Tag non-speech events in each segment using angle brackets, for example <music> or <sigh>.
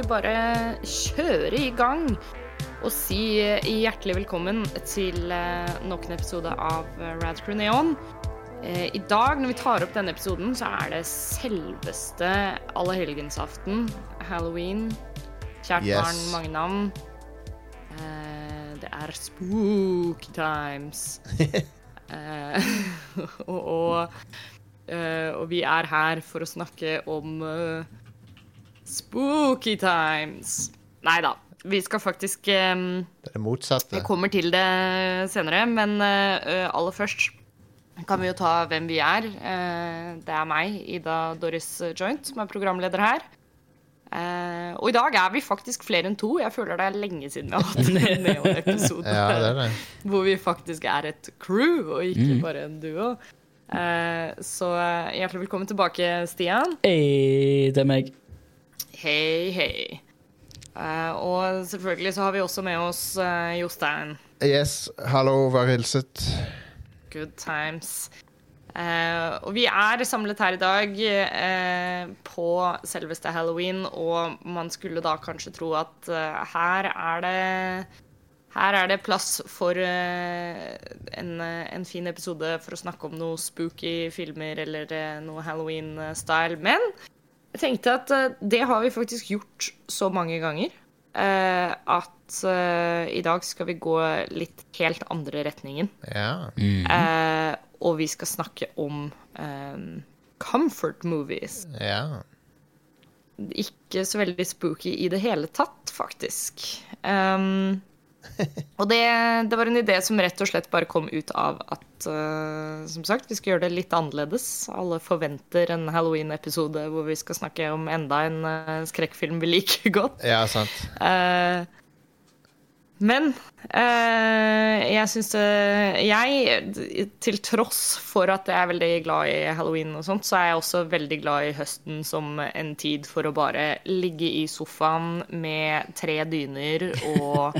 vi bare kjøre i gang og si hjertelig velkommen til eh, nok en episode av Radcrew Neon. Eh, I dag, når vi tar opp denne episoden, så er det selveste allehelgensaften. Halloween. Kjært Yes. barn, mange navn. Eh, Det er spook times. <laughs> Eh, <laughs> og, og, eh, og vi er her for å snakke om eh, spooky times. Nei da. Vi skal faktisk um, Det er det motsatte. Vi kommer til det senere, men uh, aller først kan vi jo ta hvem vi er. Uh, det er meg, Ida Doris Joint, som er programleder her. Uh, og i dag er vi faktisk flere enn to. Jeg føler det er lenge siden vi har hatt en <laughs> Neon-episode Ja, det er det. hvor vi faktisk er et crew, og ikke bare en duo. Eh, så hjertelig velkommen tilbake, Stian. Hei, det er meg. Hei, hei. Uh, og selvfølgelig så har vi også med oss uh, Jostein. Yes, hallo, vær hilset. Good times. Uh, og vi er samlet her i dag uh, på selveste halloween, og man skulle da kanskje tro at uh, her er det her er det plass for en, en fin episode for å snakke om noe spooky filmer eller noe Halloween-style. Men jeg tenkte at eh, det har vi faktisk gjort så mange ganger eh, at eh, i dag skal vi gå litt helt andre retningen. Ja. Eh, og vi skal snakke om um, comfort movies. ja. Ikke så veldig spooky i det hele tatt, faktisk. Um, <laughs> og det, det var en idé som rett og slett bare kom ut av at uh, som sagt, vi skal gjøre det litt annerledes. Alle forventer en Halloween-episode hvor vi skal snakke om enda en uh, skrekkfilm vi liker <laughs> godt. Ja, sant. Uh, men jeg syns det Jeg, til tross for at jeg er veldig glad i halloween og sånt, så er jeg også veldig glad i høsten som en tid for å bare ligge i sofaen med tre dyner og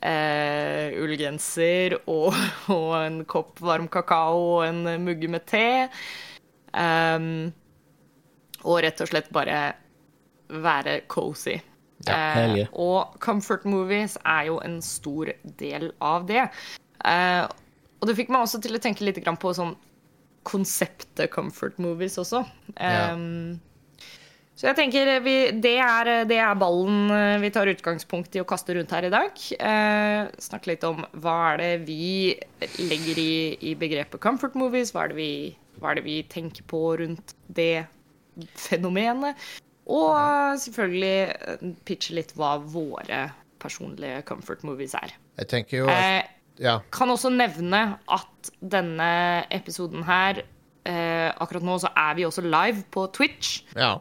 eh, ullgenser og, <laughs> og en kopp varm kakao og en mugge med te. Um, og rett og slett bare være cozy. Ja, Eh, og comfort movies er jo en stor del av det. Eh, og det fikk meg også til å tenke litt på sånn konseptet comfort movies også. Ja. Um, så jeg tenker vi, det, er, det er ballen eh, vi tar utgangspunkt i å kaste rundt her i dag. Eh, snakke litt om hva er det vi legger i, i begrepet comfort movies. Hva er, det vi, hva er det vi tenker på rundt det fenomenet. Og eh, selvfølgelig eh, pitche litt hva våre personlige comfort movies er. Jeg tenker jo at Eh, kan også nevne at denne episoden her eh, Akkurat nå så er vi også live på Twitch. ja.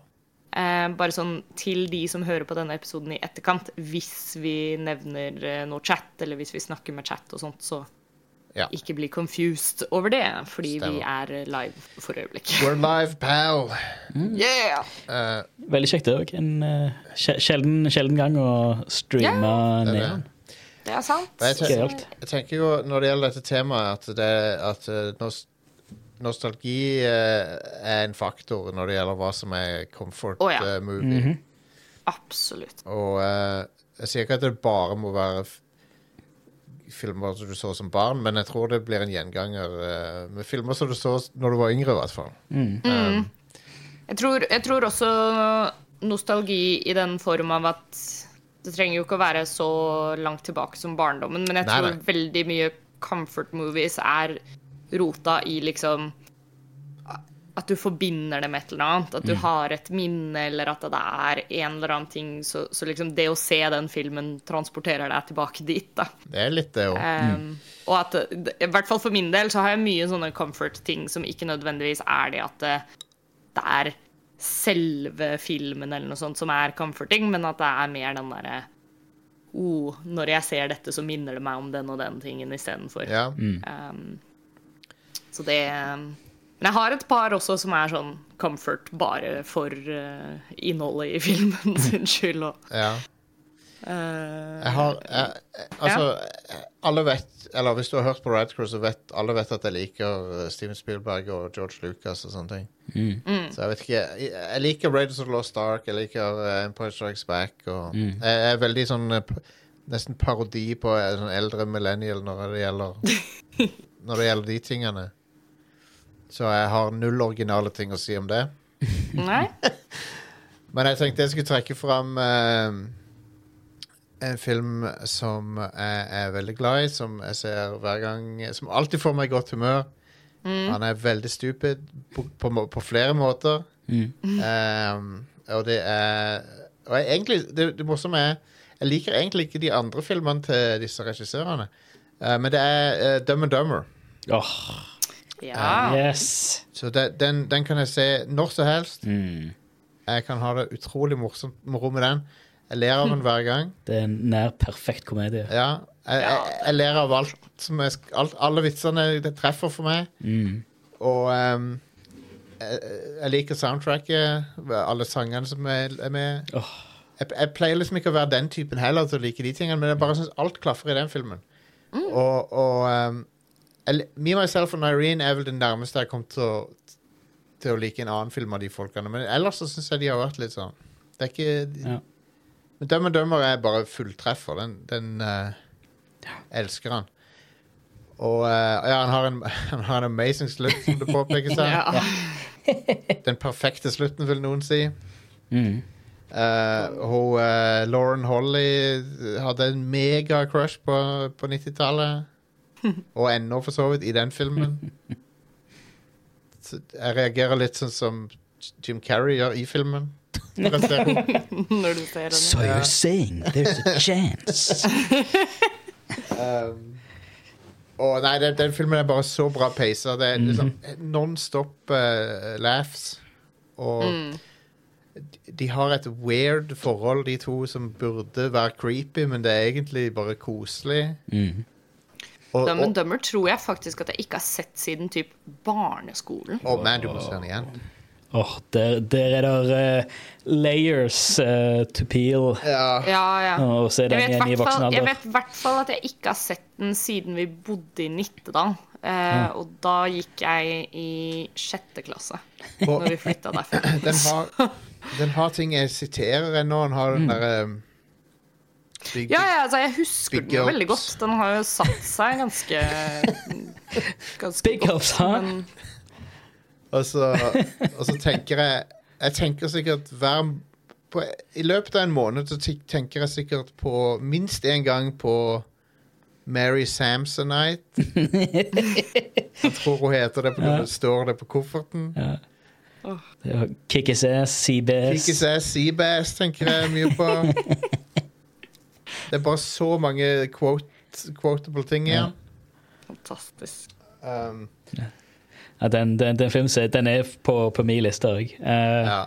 Eh, bare sånn til de som hører på denne episoden i etterkant. Hvis vi nevner eh, noe chat, eller hvis vi snakker med chat og sånt, så Ja. ikke bli confused over det. Fordi vi er eh, live for øyeblikket. We're live, pal. Yeah! Uh, Veldig kjekt òg. En uh, sje- sjelden, sjelden gang å streame ned. det er. Det er sant. jeg, tenker, jeg tenker jo når det gjelder dette temaet, at, det, at uh, nos, nostalgi eh, er en faktor når det gjelder hva som er comfort Å, ja. eh, movie. Absolutt. Og eh, jeg sier ikke at det bare må være f filmer som du så som barn, men jeg tror det blir en gjenganger eh, med filmer som du så når du var yngre, i hvert fall. Um, Jeg tror, jeg tror også nostalgi i den form av at det trenger jo ikke å være så langt tilbake som barndommen, men jeg Nei, tror nei. veldig mye comfort movies er rota i liksom at du forbinder det med et eller annet. At du har et minne, eller at det er en eller annen ting. Så, så liksom det å se den filmen transporterer deg tilbake dit, da. det er litt det òg. Um, og at, i hvert fall for min del, så har jeg mye sånne comfort-ting som ikke nødvendigvis er det at det, det er selve filmen eller noe sånt som er comforting, men at det er mer den derre oh, Når jeg ser dette, så minner det meg om den og den tingen istedenfor. Ja. Um, så det Men jeg har et par også som er sånn comfort bare for uh, innholdet i filmen <laughs> sin skyld. Og, ja. uh, Jeg har jeg, Altså, Altså, alle vet Eller hvis du har hørt på Rad Crew, så vet alle vet at jeg liker eh, Steven Spielberg og George Lucas og sånne ting. Mm. Så jeg vet ikke Jeg, jeg liker Raiders of the Lost Ark, jeg liker Empire Strikes Back. Og Mm. jeg, jeg er veldig sånn Nesten parodi på sånn eldre millennial når det gjelder <laughs> Når det gjelder de tingene. Så jeg har null originale ting å si om det. Nei? <laughs> Men jeg tenkte jeg skulle trekke fram eh, en film som jeg er veldig glad i, som jeg ser hver gang Som alltid får meg i godt humør. Han er veldig stupid på, på, på flere måter. Mm. Um, og det er Og jeg, egentlig, det, det morsomme er Jeg liker egentlig ikke de andre filmene til disse regissørene. uh, men det er uh, Dumb and Dumber. Åh, Ja. yes. Så det, den, den kan jeg se når som helst. Mm. Jeg kan ha det utrolig morsomt moro med den. Jeg ler av den hver gang. <laughs> Det er en nær perfekt komedie. Ja, jeg, jeg, jeg ler av alt som jeg, alt, Alle vitsene det treffer for meg. Mm. Og um, jeg, jeg liker soundtracket. Alle sangene som er, er med. Oh. Jeg, jeg pleier liksom ikke å være den typen heller til å like de tingene, men jeg bare syns alt klaffer i den filmen. Og, og ehm, jeg, Me, Myself and Irene er vel det nærmeste jeg kom til å, til å like en annen film av de folkene. Men ellers så syns jeg de har vært litt sånn Det er ikke Ja. Men Dømmer Dømmer er bare fulltreffer. Den, den eh, elsker han. Og uh, ja, han har, en, <laughs> han har en amazing slutt, som det påpekes her. Den perfekte slutten, vil noen si. Mm. Uh, hun, Lauren Holly hadde en mega-crush på, på 90-tallet. Og ennå, for så vidt, i den filmen. Så jeg reagerer litt sånn som Jim Carrey gjør i filmen. Når du ser den. So you're saying there's a chance? Um, og nei, den, den filmen er bare så bra peisa. Det er liksom non-stop eh, laughs. Og de har et weird forhold, de to, som burde være creepy, men det er egentlig bare koselig. Mm. Og, Dumb and Dummer tror jeg faktisk at jeg ikke har sett siden typ barneskolen. å, man, du må se den igjen. Åh, der, der er det uh, layers uh, to peel. Ja. Ja, ja. Og så Jeg den igjen i voksen alder. jeg vet i hvert fall at jeg ikke har sett den siden vi bodde i Nittedal. Eh, Og da gikk jeg i sjette klasse. Og Når vi flytta derfra. <clears throat> den har, <laughs> den har ting jeg siterer ennå. Den har den derre big, Ja, ja, altså jeg husker den jo ups. veldig godt. Den har jo satt seg ganske, ganske Big ups, hæ? Men Og så, og så tenker jeg Jeg tenker sikkert hver på, I løpet av en måned så tenker jeg sikkert på minst én gang på Mary Samsonite. Jeg tror hun heter det, på, det står det på kofferten. Ja. er Kick-Ass Ass, Seabass. Ikke se Seabass, tenker jeg mye på. Det er bare så mange quote, quotable ting igjen. fantastisk. Um, Ja, den, den, den filmen den er på, på min liste òg. ja.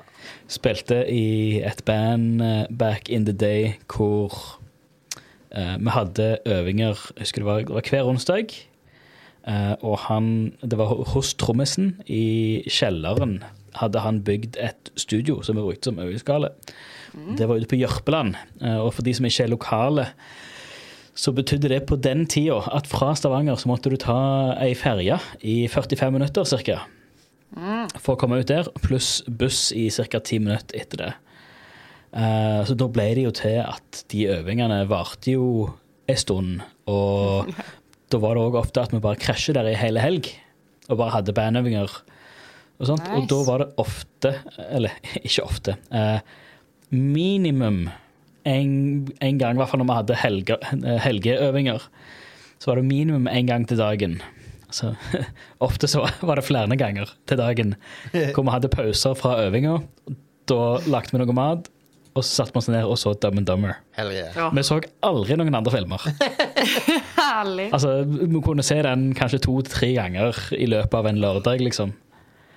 Spilte i et band uh, back in the day hvor uh, vi hadde øvinger husker det var, det var hver onsdag. Eh, og han Det var hos trommisen i kjelleren hadde han bygd et studio som vi brukte som øvingslokale. Det var ute på Jørpeland. eh, og for de som ikke er lokale, så betydde det på den tida at fra Stavanger så måtte du ta ei ferje i 45 minutter ca. For å komme ut der, pluss buss i ca. 10 minutter etter det. Eh, så da ble det jo til at de øvingene varte jo en stund. Og <laughs> da var det òg ofte at vi bare krasjer der i hele helg og bare hadde bandøvinger. Og, sånt. og da var det ofte, eller <laughs> ikke ofte, eh, minimum en, en gang, i hvert fall når vi hadde helge, eh, helgeøvinger, så var det minimum én gang til dagen. Så <laughs> ofte så <laughs> var det flere ganger til dagen hvor vi hadde pauser fra øvinga. Da lagde vi noe mat, og så satte vi oss ned og så Dumb and Dumber. Hell yeah. Ja. Vi så aldri noen andre filmer. Herlig. Altså, Vi kunne se den kanskje to til tre ganger i løpet av en lørdag, liksom.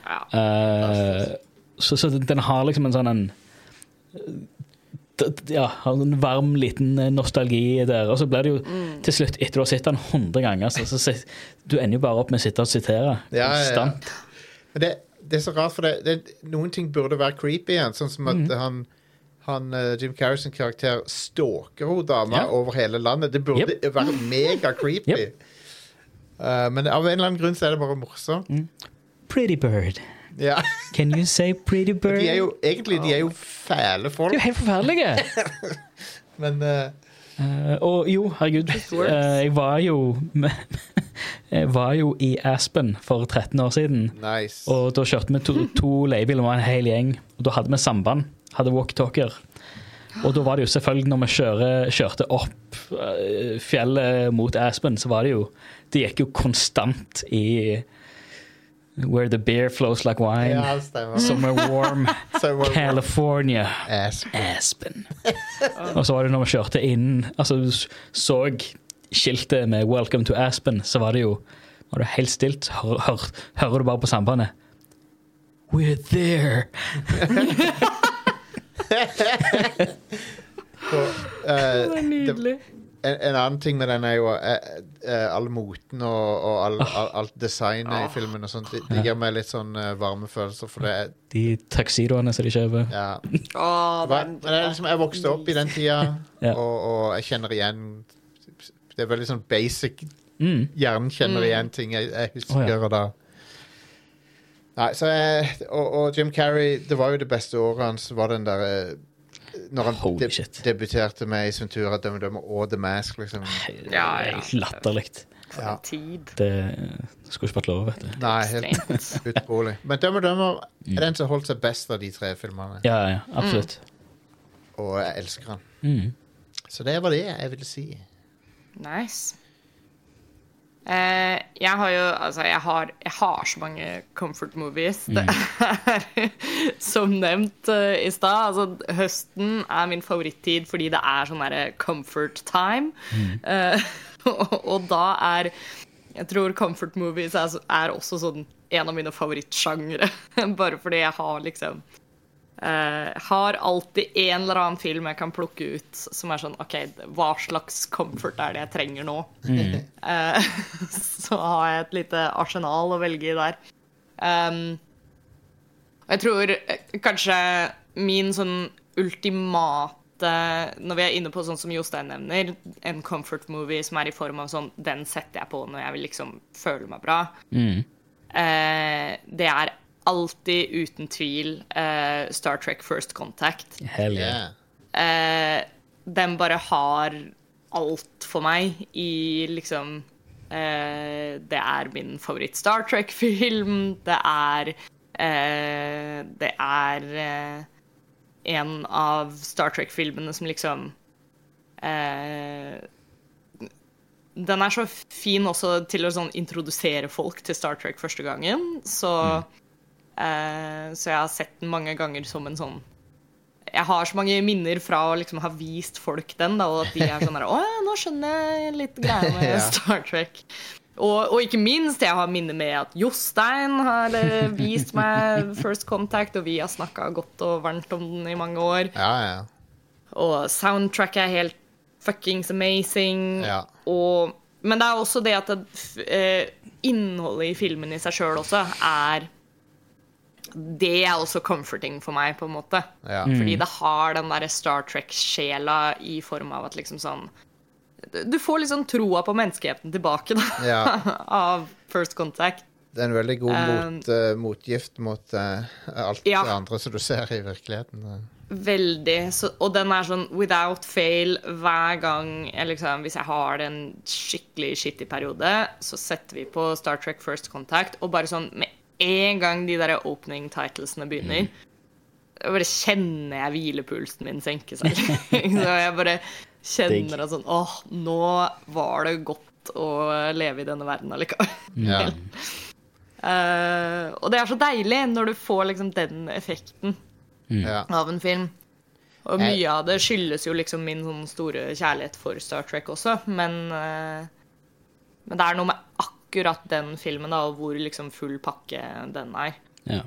Ja. Uh, så, så den har liksom en sånn en ja, har en varm, liten eh, nostalgi der. Og så blir det jo til slutt, etter du har sett den 100 ganger, så, så, du ender jo bare opp med å sitte og sitere Ja, ja, ja. Men det, det er så rart, for det, det, noen ting burde være creepy igjen. Sånn som at mm. han, han eh, Jim Carrison-karakter stalker hun dama Ja. over hele landet. Det burde være mega creepy. Yep. Uh, men av en eller annen grunn så er det bare morsomt. Pretty bird. Ja. Can you say pretty bird? <laughs> De er jo, egentlig de er jo fæle De er jo helt forferdelige. <laughs> men uh... Uh, og jo, herregud, eh, jeg var jo <laughs> Jeg var jo i Aspen for 13 år siden. nice. Og da kjørte vi to, to leiebiler med en hel gjeng. Og da hadde vi samband. Hadde walkietalkier. Og da var det jo selvfølgelig, når vi kjører, kjørte opp fjellet mot Aspen, så var det jo Det gikk jo konstant i Where the beer flows like wine. Ja. Somewhere warm. <laughs> Så California. Aspen. Aspen. <laughs> Og så var det når vi kjørte inn Altså du så skiltet med 'Welcome to Aspen', så var det jo var det helt stilt. Hør, hør, hører du bare på sambandet We're there. <laughs> Og, uh, Det er det, nydelig. En, en annen ting med den er jo eh, eh, all moten og, og all, all, alt designet i filmen og sånt. Det, det gir meg litt sånn eh, varme følelser, for det er De taxidoene som de kjøper. ja. Hva, men det er liksom, jeg vokste opp i den tida, Ja. og, og jeg kjenner igjen Det er veldig sånn basic. Mm. Hjernen kjenner Mm. igjen ting jeg, jeg husker. oh, ja. da Nei, så jeg, og, og Jim Carrey, det var jo det beste året hans, var den der eh, Når han Holy de, shit. debuterte med Ace Ventura, Dum Dum og The Mask, liksom. Ja, ja. Latterlig. For Ja. en tid. Det skulle ikke vært lov, vet du. Nei, helt utrolig. Men Dømme Dummer er den som holdt seg best av de tre filmene, Ja, ja, absolutt. og jeg elsker han. Mm. Så det var det jeg ville si. Nice. Eh, jeg har jo Altså, jeg har, jeg har så mange comfort movies. Det er <laughs> som nevnt uh, i stad. Altså, høsten er min favorittid fordi det er sånn derre comfort time. Eh, <laughs> og, og da er Jeg tror comfort movies er, er også sånn en av mine favorittsjangre. <laughs> Bare fordi jeg har liksom Eh, har alltid en eller annen film jeg kan plukke ut som er sånn OK, hva slags comfort er det jeg trenger nå? Eh, <laughs> så har jeg et lite arsenal å velge i der. Um, jeg tror eh, kanskje min sånn ultimate Når vi er inne på sånn som Jostein nevner, en comfort movie som er i form av sånn Den setter jeg på når jeg vil liksom føle meg bra. Mm. Uh, det er alltid, uten tvil, uh, Star Trek First Contact. Hell yeah. Eh, den bare har alt for meg i liksom uh, Det er min favoritt-Star Trek-film. Det er Det er en av Star Trek-filmene som liksom Den er så fin også til å sånn introdusere folk til Star Trek første gangen. Så, eh, så jeg har sett den mange ganger som en sånn jeg har så mange minner fra å liksom ha vist folk den, da, og at de er sånn her Å ja, nå skjønner jeg litt greier med. <laughs> Star Trek. Og, og ikke minst, jeg har minner med at Jostein har eh, vist meg First Contact, og vi har snakka godt og varmt om den i mange år. Ja, ja. Og soundtracket er helt fuckings amazing. Ja. Og, men det er også det at det, eh, innholdet i filmen i seg sjøl også er Det er også comforting for meg, på en måte. ja. Fordi det har den derre Star Trek-sjela i form av at liksom sånn Du får liksom troa på menneskeheten tilbake, da. Ja. <laughs> av First Contact. Det er en veldig god Um, mot, eh, motgift mot uh, alt Ja. det andre som du ser i virkeligheten. Veldig. Så, og den er sånn without fail hver gang jeg liksom, Hvis jeg har en skikkelig skittig periode, så setter vi på Star Trek First Contact, og bare sånn med en gang de der opening titlesene begynner, mm. bare kjenner jeg hvilepulsen min senke seg. <laughs> så jeg bare kjenner at sånn Åh, nå var det godt å leve i denne verden allikevel. Ja. uh, <laughs> og det er så deilig når du får liksom den effekten mm. av en film. Og Jeg- mye av det skyldes jo liksom min sånn store kjærlighet for Star Trek også, men uh, Men det er noe med akkurat den filmen, da, og hvor liksom full pakke den er. Ja.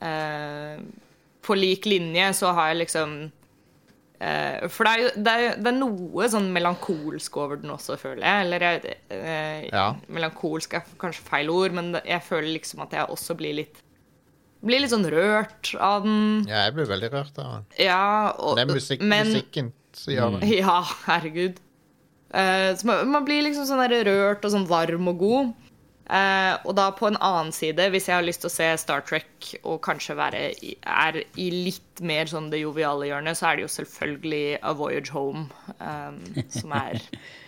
Eh, på lik linje så har jeg liksom eh, For det er jo det er, det er noe sånn melankolsk over den også, føler jeg. Eller jeg, eh, Ja. melankolsk er kanskje feil ord, men jeg føler liksom at jeg også blir litt Blir litt sånn rørt av den. ja, jeg blir veldig rørt av den. Ja, og, Det er musikk, men, musikken som gjør det. Ja, herregud. Uh, så man, man blir liksom sånn der rørt og sånn varm og god. Eh, og da på en annen side, hvis jeg har lyst til å se Star Trek og kanskje være i, er i litt mer sånn det joviale hjørnet, så er det jo selvfølgelig A Voyage Home um, som er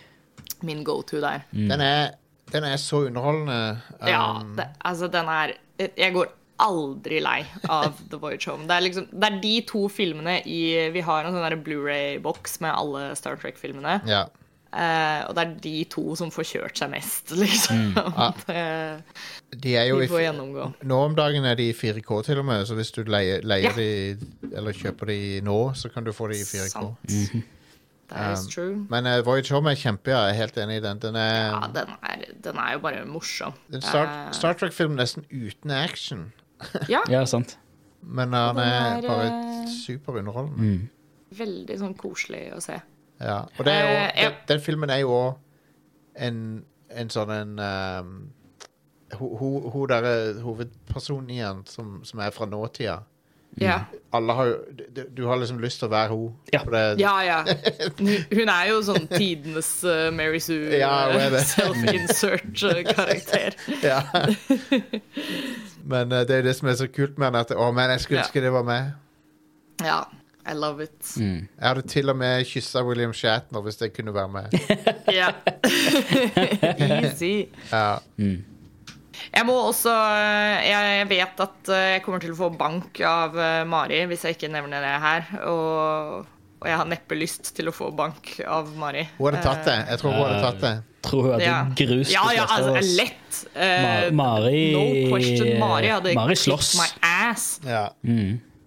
<laughs> min go to der. Den, er, den er så underholdende. Ja, Um, det, altså den er Jeg går aldri lei av <laughs> The Voyage Home. Det er liksom Det er de to filmene i Vi har en sånn Blu-ray-boks med alle Star Trek-filmene. ja. Eh, og det er de to som får kjørt seg mest, <laughs> liksom. det, De er jo de får gjennomgå. Nå om dagen er de i 4K til og med, så hvis du leier, leier Ja. de eller kjøper de nå, så kan du få de i 4K. Sant. That is Um, true. Men uh, Voyage Home er kjempe, ja, jeg er helt enig i den. Den er, Ja, den er, den er jo bare morsom. en Star, Star Trek-film nesten uten action, <laughs> ja, Ja, sant. men han Den er er, bare superunderholdende. Mm. veldig sånn koselig å se. Ja. Og det er jo, uh, ja. den, den filmen er jo òg en, en sånn en um, Hun ho, ho derre hovedpersonen i den, som, som er fra nåtida. Ja. Alle har jo du, har liksom lyst til å være hun. Ja. Ja, <laughs> ja. Hun er jo sånn tidenes uh, Mary Sue, Ja, er self-insert-karakter. <laughs> Ja. Men uh, det er jo det som er så kult med henne, at Å, men jeg skulle Ja. ønske det var meg. Ja, I love it. Mm. Jeg hadde til og med kyssa William Shatner hvis jeg kunne være med. <laughs> Ja. <laughs> Easy. Ja. Jeg må også eh, Jeg vet at eh, jeg kommer til å få bank av eh, Mari hvis jeg ikke nevner det her. Og, og jeg har neppe lyst til å få bank av Mari. Hun hadde tatt det. Jeg tror hun hadde tatt det. Tror hun hadde Ja. grust Ja, ja, altså, lett. Uh, Mari- No question. Mari hadde Mari slåss. my ass. Ja.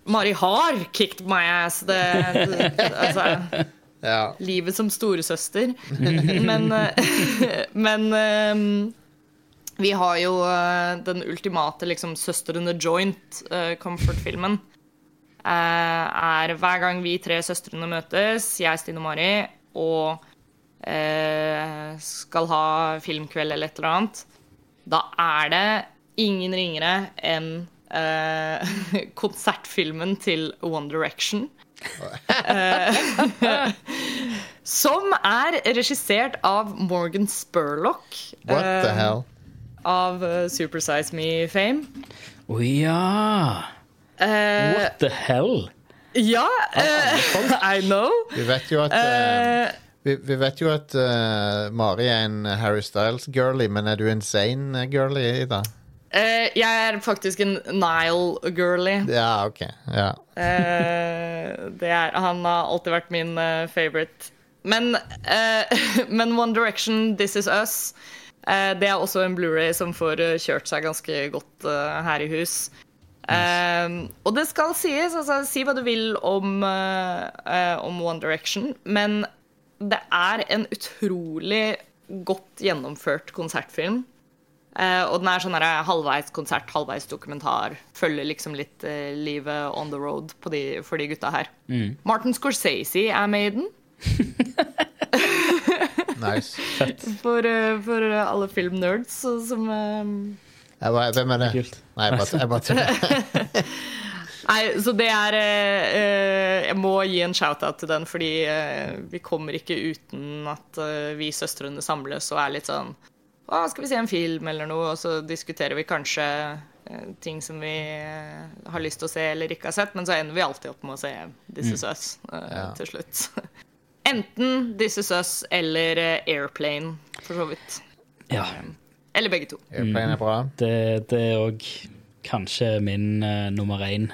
Mari har kicked my ass. Det, det, altså, ja. livet som storesøster. Men, eh, men um, vi har jo uh, den ultimate liksom, Søstrene Joint, uh, comfort-filmen. Uh, er hver gang vi tre søstrene møtes, jeg, Stine og Mari, og skal ha filmkveld eller et eller annet, da er det ingen ringere enn eh, <laughs> konsertfilmen til One Direction. Eh, <laughs> som er regissert av Morgan Spurlock. What the eh, hell? Av Supersize Me-fame. Å ja! Eh, What the hell? ja, eh, <laughs> I know. Vi vet jo at eh, Eh, vi, vi vet jo at uh, Mari er en Harry Styles-girly, men er du en Zayn-girly, Ida? Eh, jeg er faktisk en Nile-girly. Ja, OK. Ja. uh, det er, han har alltid vært min uh, favorite. Men, <laughs> men One Direction, This Is Us, det er også en Blu-ray som får kjørt seg ganske godt her i hus. Eh, og det skal sies, altså, si hva du vil om, om One Direction, men det er en utrolig godt gjennomført konsertfilm. Eh, og den er sånn der halvveis konsert, halvveis dokumentar. Følger liksom litt eh, livet on the road på de, for de gutta her. Martin Scorsese er med i den. <laughs> Nice. For, eh, for alle filmnerds så- som eh, Jeg bare, hvem er det? Kult. Nei, jeg bare, tuller. <laughs> Nei, så det er eh, eh, Jeg må gi en shout-out til den, fordi eh, vi kommer ikke uten at eh, vi søstrene samles og er litt sånn Å, skal vi se en film eller noe? Og så diskuterer vi kanskje eh, ting som vi eh, har lyst til å se eller ikke har sett, men så ender vi alltid opp med å se This Is Us eh, Ja. til slutt. <laughs> Enten This Is Us eller eh, Airplane, for så vidt. Ja. Eller begge to. Airplane er bra. Det, det er òg kanskje min uh, nummer én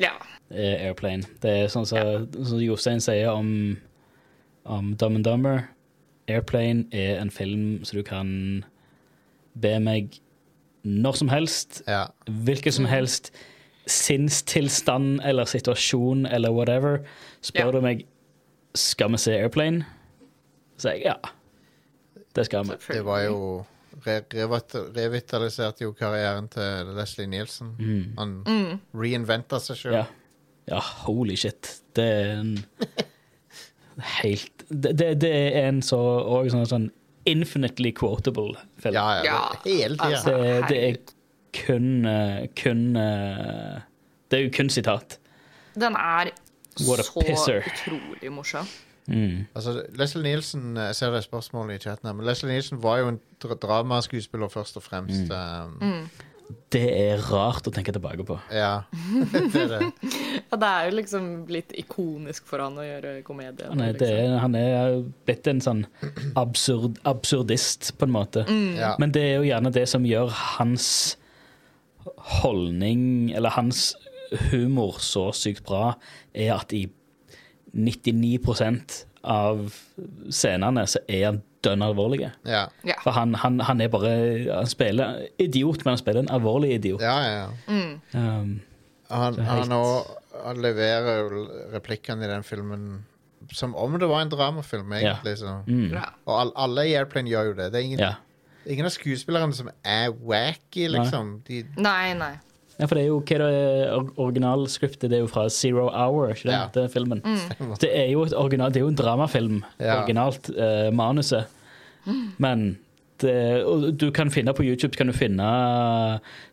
Ja. Airplane. Det er sånn som som Jostein sier om, om Dumb and Dumber. Airplane er en film som du kan be meg når som helst, Ja. hvilken som helst sinnstilstand eller situasjon eller whatever. Spør Ja. du meg skal vi se Airplane, så sier jeg ja. Det skal vi. Det var jo re Revitaliserte jo karrieren til Leslie Nielsen. Han reinventa seg sjøl. Ja. ja, holy shit. Det er en <laughs> helt Det, det, det er en så og sånn, sånn infinitely quotable film. Ja, ja, Ja, det- hele tida. altså. det, det er kun eh, kun eh, Det er jo kun sitat. Den er What så pisser. utrolig morsom. Mm. Altså, Leslie Nielsen Jeg ser det spørsmålet i chatten her, men Leslie Nielsen var jo en dra dramaskuespiller først og fremst. Um, Det er rart å tenke tilbake på. Ja, <laughs> det er det. Ja, det er jo liksom blitt ikonisk for han å gjøre komedie. Han er, det liksom. er, han er blitt en sånn absurd, absurdist, på en måte. Ja. Men det er jo gjerne det som gjør hans holdning, eller hans humor, så sykt bra, er at i 99 av scenene så er han dønn alvorlige. Ja, Ja. For han, han, han er bare Han spiller idiot, men han spiller en alvorlig idiot. ja. ja, ja. Um, Han, helt- han, også, han leverer jo replikkene i den filmen som om det var en dramafilm, egentlig. Så. mm, Og all, alle i Airplane gjør jo det. Det er ingen, ja. ingen av skuespillerne som er wacky, liksom. De, Nei, nei. Ja, for det er jo hva er det originalskriptet Det er jo fra Zero Hour, ikke det? Ja. det er filmen. Det er jo et original, det er jo en dramafilm, Ja. originalt, eh, manuset. Men det, og du kan finne på YouTube kan du finne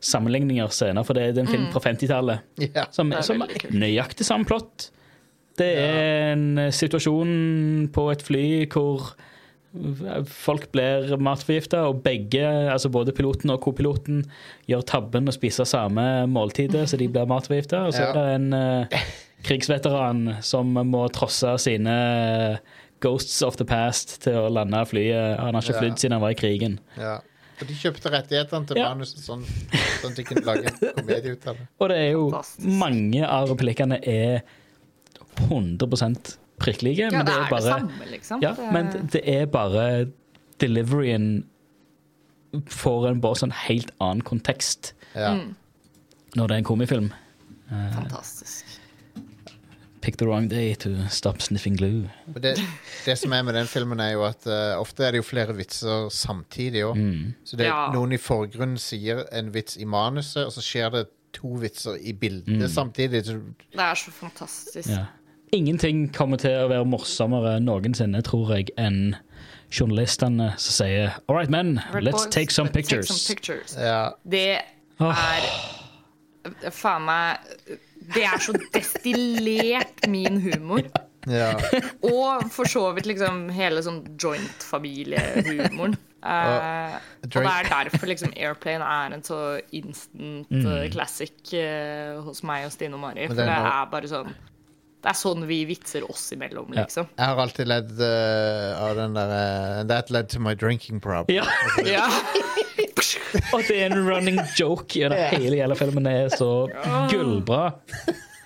sammenligninger senere, for det er en film fra 50-tallet ja. som, Det er som nøyaktig samme plott. Det er en eh, situasjon på et fly hvor folk blir matforgifta, og begge, altså både piloten og kopiloten, gjør tabben å spise samme måltidet, så de blir matforgifta. Og så Ja. er det en uh, krigsveteran som må trosse sine ghosts of the past til å lande flyet. Han har ikke Ja. siden han var i krigen. ja. Og de kjøpte rettighetene til Ja. manuset sånn, sånn at de kunne lage komedie ut av det. Og det er jo Fantastisk. mange av replikkene er 100 prikkelige. Ja, men det det er bare samme, liksom. Ja, Det- men det er bare deliveryen får en bare sånn helt annen kontekst Ja. Mm. når det er en komifilm. Fantastisk. Pick the wrong day to stop sniffing glue. Det, det som er med den filmen, er jo at uh, ofte er det jo flere vitser samtidig òg. Mm. Så det er Ja. noen i forgrunnen sier en vits i manuset, og så skjer det to vitser i bildet Mm. samtidig. Det er så fantastisk. Ja. Ingenting kommer til å være morsommere noensinne, tror jeg, enn journalistene som sier All right, men, let's Boys, take some let's pictures. Take some pictures. ja. Det er Faen meg Det er så destillert min humor. <laughs> ja. Og for så vidt liksom hele sånn joint-familiehumoren. <laughs> Uh, og det er derfor liksom Airplane er en så instant mm. classic uh, hos meg og Stine og Mari. For det er er bare sånn Det er sånn vi vitser oss imellom, Ja. liksom. Jeg har alltid ledd uh, av den der uh, that led to my drinking problem. Ja, Ja. <laughs> Og det er en running joke gjennom hele jævla filmen. Det er så gullbra.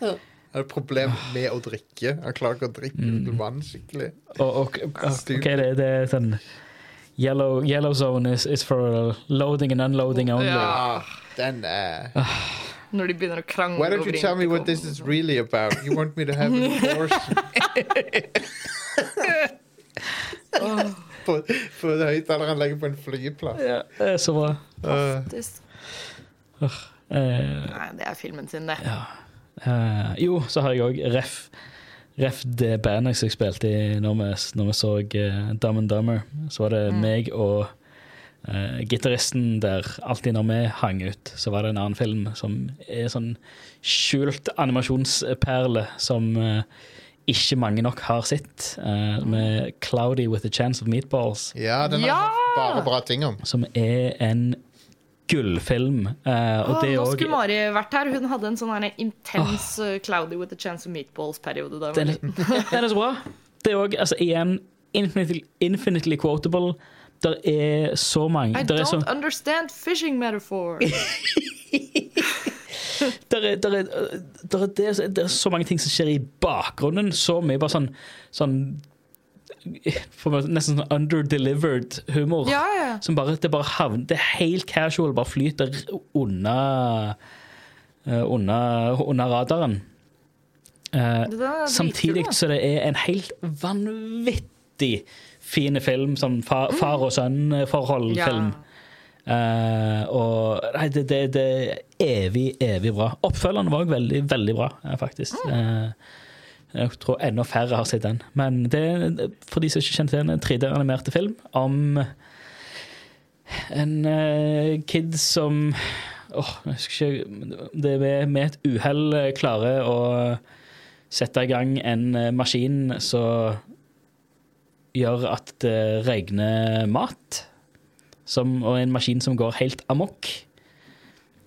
Jeg har et problem med å drikke. Jeg klarer ikke å drikke Mm. vann skikkelig. Og, og, og ok, det, det er sånn Yellow, yellow zone is, is for loading and unloading only. Ja. Ah, den er Når de begynner å krangle Why don't you tell me what this is really about? You want me to have an abortion? <laughs> på, på høyttaleren legger på en flyplass. Ja, det er så bra. Uh, Eh, Nei, det er filmen sin, det. eh, jo, så har jeg òg ref. Ref det bandet jeg spilte i når vi, når vi så uh, Dumb and Dumber. Så var det meg og uh, gitaristen der. Alltid når vi hang ut, så var det en annen film som er sånn skjult animasjonsperle som uh, ikke mange nok har sett. uh, med 'Cloudy with a Chance of Meatballs'. ja, den har Ja! bare bra ting om. som er en gullfilm. Uh, og Å, det er nå også- skulle Mari vært her. Hun hadde en sånn intens oh. Cloudy with a Chance of Meatballs-periode. den, <laughs> den er så bra. Det er òg, altså, igjen, infinitely, infinitely quotable. Der er så mange I der er, så, don't understand fishing metaphor. <laughs> <laughs> der er, der er, der er, det, er- det er så mange ting som skjer i bakgrunnen. Så mye bare sånn, sånn Nesten sånn underdelivered humor. ja, ja. Som bare, det bare havner Det er helt casual, bare flyter unna eh, Unna, unna radaren. Det der er samtidig så det er en helt vanvittig fin film, sånn far, far og sønn-forhold-film. Eh, og nei, det, det, det er evig, evig bra. Oppfølgeren var også veldig, veldig bra, faktisk. faktisk. Uh, jeg tror enda færre har sett den. Men det er, for de som ikke kjente den, en 3D-animerte film om en uh, kid som Åh, jeg husker ikke Det med, med et uhell klarer å sette i gang en eh, maskin så gjør at det regner mat. Som, og en maskin som går helt amok.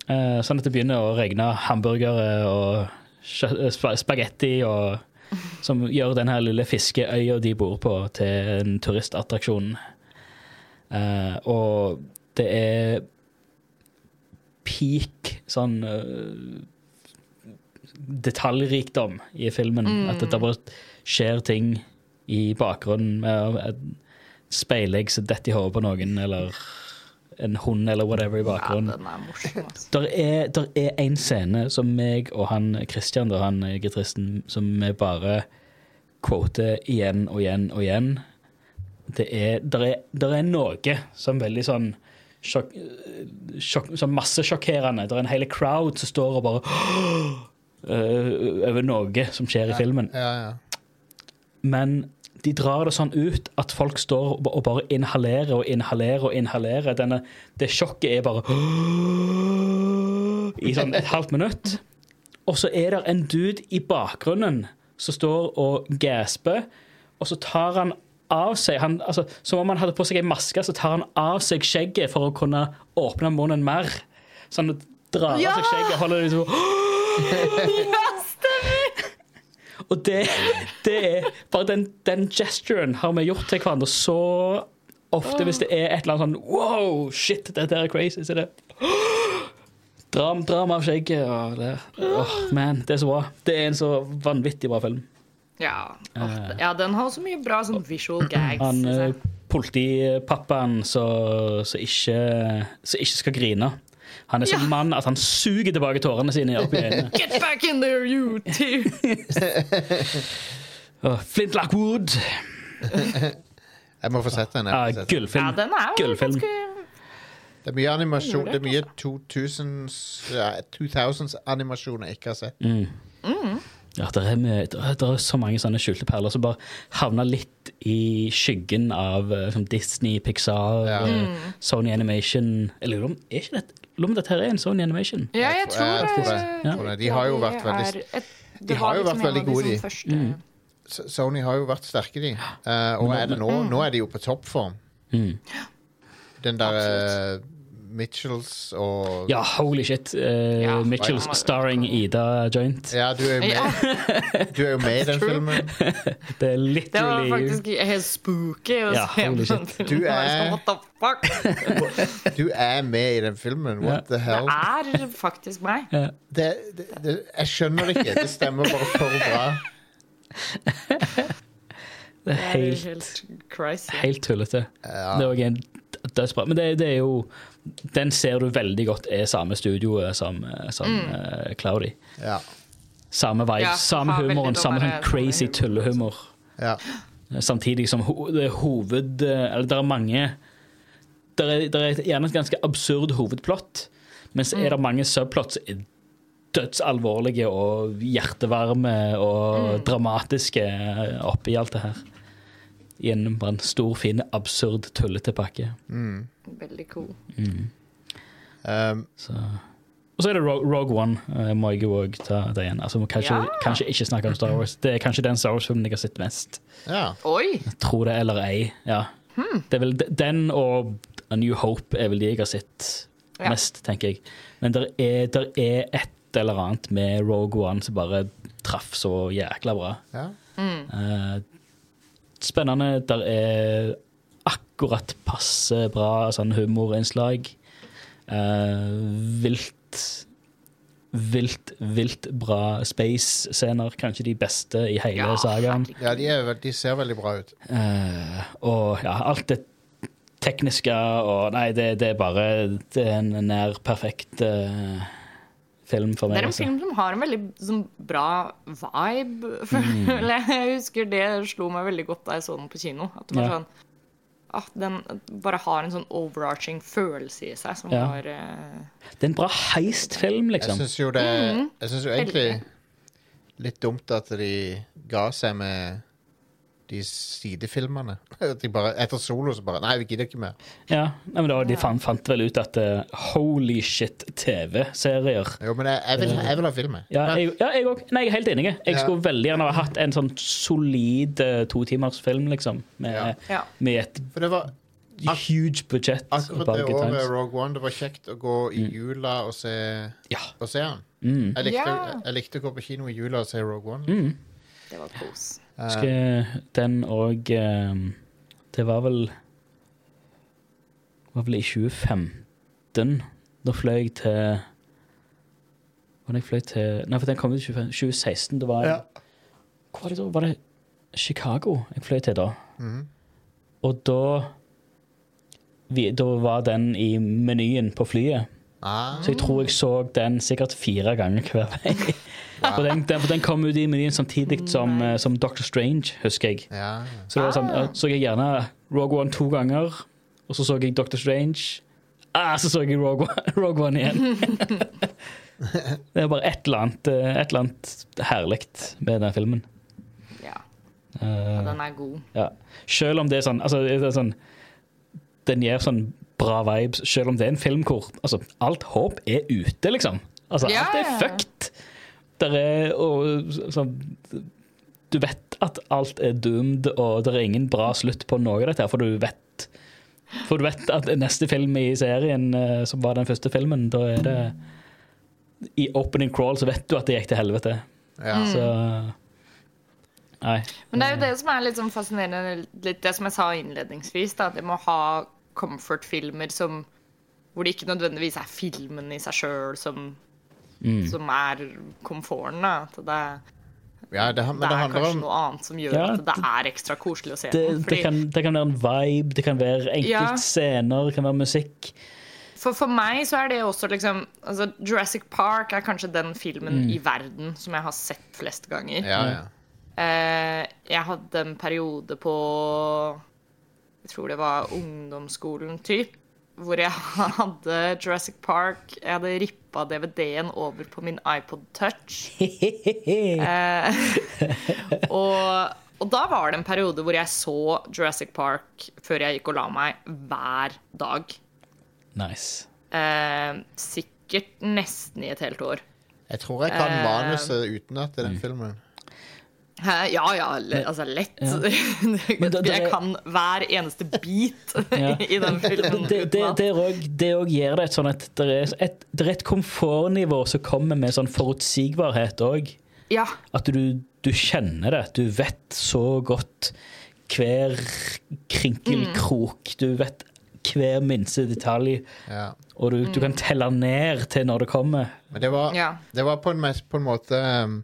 Eh, sånn at det begynner å regne hamburgere og spa- spagetti og Som gjør den her lille fiskeøya de bor på, til en turistattraksjon. Eh, og det er peak sånn eh, detaljrikdom i filmen. At det bare skjer ting i bakgrunnen med speilegg som detter i hodet på noen, eller en hund eller whatever i Ja, bakgrunnen. den er morsom, altså. Der er, der er en scene som meg og han Christian, der han gitaristen, som vi bare quoter igjen og igjen og igjen. Det er, der er, der er noe som veldig sånn sjokk, sjokk, sånn massesjokkerende. Det er en hel crowd som står og bare øh, <gasps> over noe som skjer i filmen. Ja, ja. Men de drar det sånn ut at folk står og bare inhalerer og inhalerer og inhalerer. Denne, det sjokket er bare <gasps> I sånn et halvt minutt. Og så er det en dude i bakgrunnen som står og gasper, og så tar han av seg han, altså, Som om han hadde på seg ei maske, så tar han av seg skjegget for å kunne åpne munnen mer. Så han drar Ja! av seg skjegget og holder det sånn <gasps> Ja, stemmer! Og det, det er bare den, den gesturen har vi gjort til hverandre så ofte hvis det er et eller annet sånn Wow, shit, dette er crazy. Så det Dram, dra av skjegget og det. Åh, man, det er så bra. Det er en så vanvittig bra film. Ja, åh, ja, den har så mye bra sånn visual gags. Han eh, politipappaen som ikke, ikke skal grine. Han er Ja. mann at han suger tilbake tårene sine opp i øynene. <laughs> Get back in there, you two! <laughs> Flint Lockwood. Jeg må få sett den. Den. gullfilm. Ja, den er jo Gullfilm. ganske Det er mye animasjon Det er mye 2000s ja, 2000s-animasjon jeg ikke har sett. Ja, det er, med, det er, så mange sånne skjulte perler som bare havner litt i skyggen av eh, som Disney, Pixar, Ja. eh, Sony Animation Jeg lurer om er ikke dette, om dette her er en Sony Animation? Ja, jeg tror jeg tror det. Jeg tror det. De har jo vært veldig- er et- de har jo vært veldig gode, de. sånn Sony har jo vært sterke, de. Eh, og er det nå? Nå er de jo på toppform. Mm. Den der eh, Mitchells og Ja, holy shit. Uh, Ja, Mitchells ja. starring Ida Joint. Ja, du er jo med, du er jo med i den filmen. <laughs> Det er det var faktisk helt spooky å Ja, se på shit. den filmen. Du er- sånn, What the fuck? Du er med i den filmen. What the hell? Det er faktisk meg. ja. Det, det, det, jeg skjønner det ikke. Det stemmer bare for bra. Det er Det er helt, helt helt tullete. Ja. Det er òg en dødsbra. Men det, det er jo Den ser du veldig godt er samme studioet som, eh, som eh, Cloudy. Ja. Samme vibe, Ja, samme humoren, samme sånn crazy tullehumor. ja. Samtidig som ho det er hoved... eh, Eller det er mange Det er, der er gjerne et ganske absurd hovedplott, men så er det mange subplots som er dødsalvorlige og hjertevarme og dramatiske eh, oppi alt det her. I en stor, fin, absurd, tullete pakke. Veldig cool. Um, Så. Og så er det Rogue, Rogue One. Uh, må jeg jo òg ta det igjen. Altså, kanskje, Ja. kanskje ikke snakke om Star Wars. Det er kanskje den Star Wars-filmen jeg har sett mest. ja. Oi! Tro det eller ei. Ja. Det er vel den og A New Hope er vel de jeg har sett Ja. mest, tenker jeg. Men det er, der er et eller annet med Rogue One som bare traff så jækla bra. ja. Eh, spennende. Der er akkurat passe bra sånn humorinnslag. Uh, vilt Vilt, vilt bra space-scener. Kanskje de beste i hele Ja, sagaen. ja de, er, de ser veldig bra ut. Uh, og ja, alt det tekniske og Nei, det, det er bare Det er en nær perfekt eh, film for Det er en også. film som har en veldig sånn, bra vibe, <laughs> Mm. føler jeg. Jeg husker det slo meg veldig godt da jeg så den på kino. At det var Ja. sånn at Den bare har en sånn overarching følelse i seg som Ja. var uh... Det er en bra heist-film, Jeg liksom. syns jo det Mm. Jeg syns jo egentlig litt dumt at de ga seg med de sidefilmene. <laughs> De bare, etter solo så bare Nei, vi gidder ikke mer. Ja, nei, men da, De fant, fant vel ut at uh, holy shit, TV-serier Jo, men jeg, jeg, vil, jeg vil ha film, jeg. Ja, jeg, ja, jeg òg. Nei, jeg er helt enig. Jeg Ja. skulle veldig gjerne ha hatt en sånn solid uh, totimersfilm, liksom. Med, Ja. Ja. med et For det var huge budsjett. akkurat det året med Rogue One. Det var kjekt å gå i jula og se, Ja. og se den. Mm. Jeg likte, jeg likte å gå på kino i jula og se Rogue One. Mm. Det var kos. Husker den og eh, Det var vel var vel i 2015. Da fløy jeg til det jeg fløy til Nei, for den kom ut i 2016. Det var, Ja. Hvor var det da? Var det Chicago jeg fløy til da? mhm. Og da vi, Da var den i menyen på flyet. ah, Så jeg tror jeg så den sikkert fire ganger hver vei. <laughs> For den, den, den kom ut i menyen samtidig som, uh, som Doctor Strange, husker jeg. ja. Så det var sånn, uh, så jeg gjerne Rogue One to ganger, og så så jeg Doctor Strange. Ah, så så jeg Rogue One, <laughs> Rogue One igjen. <laughs> det er bare et eller annet, eh, et eller annet herlig med den filmen. Ja, Og den er god. ja. Selv om det er sånn, altså, det er sånn Den gir sånn bra vibes, selv om det er en film hvor altså, alt håp er ute, liksom. Altså, alt er fucked. Der er og, sånn, Du vet at alt er doomed, og det er ingen bra slutt på noe av dette, her, for du vet For du vet at neste film i serien, eh, som var den første filmen, da er det I opening crawl så vet du at det gikk til helvete. ja. Så Nei. Men det er jo det som er litt sånn fascinerende, litt det som jeg sa innledningsvis, da, at de må ha comfort-filmer som hvor det ikke nødvendigvis er filmen i seg sjøl som, Mm. som er komforten. Da. At det, ja det, men det det er kanskje om noe annet som gjør Ja, at det er ekstra koselig å se det, det, Fordi, kan, det kan være en vibe, det kan være Ja. enkeltscener, det kan være musikk. for, for meg så er det også liksom altså Jurassic Park er kanskje den filmen i verden som jeg har sett flest ganger. Ja, ja. Eh, jeg hadde en periode på Jeg tror det var ungdomsskolen, typ. Hvor jeg <laughs> hadde Jurassic Park. Jeg hadde rippa DVD-en over på min iPod Touch. <laughs> Eh, og, og da var det en periode hvor jeg så Jurassic Park før jeg gikk og la meg, hver dag. nice. Eh, sikkert nesten i et helt år. Jeg tror jeg kan Eh, manuset utenat i den filmen. Hæ? Ja, ja, altså lett. <laughs> Men det- det jeg kan hver eneste bit <laughs> Ja. <laughs> i den filmen. Det, det, det, det også gir det et sånn at det er et, det er et komfortnivå som kommer med sånn forutsigbarhet òg. Ja, At du, du kjenner det. Du vet så godt hver krinkelkrok. Du vet hver minste detalj. Ja. Og du, du kan telle ned til når det kommer. Men det var, Ja. det var på, en, på en måte um,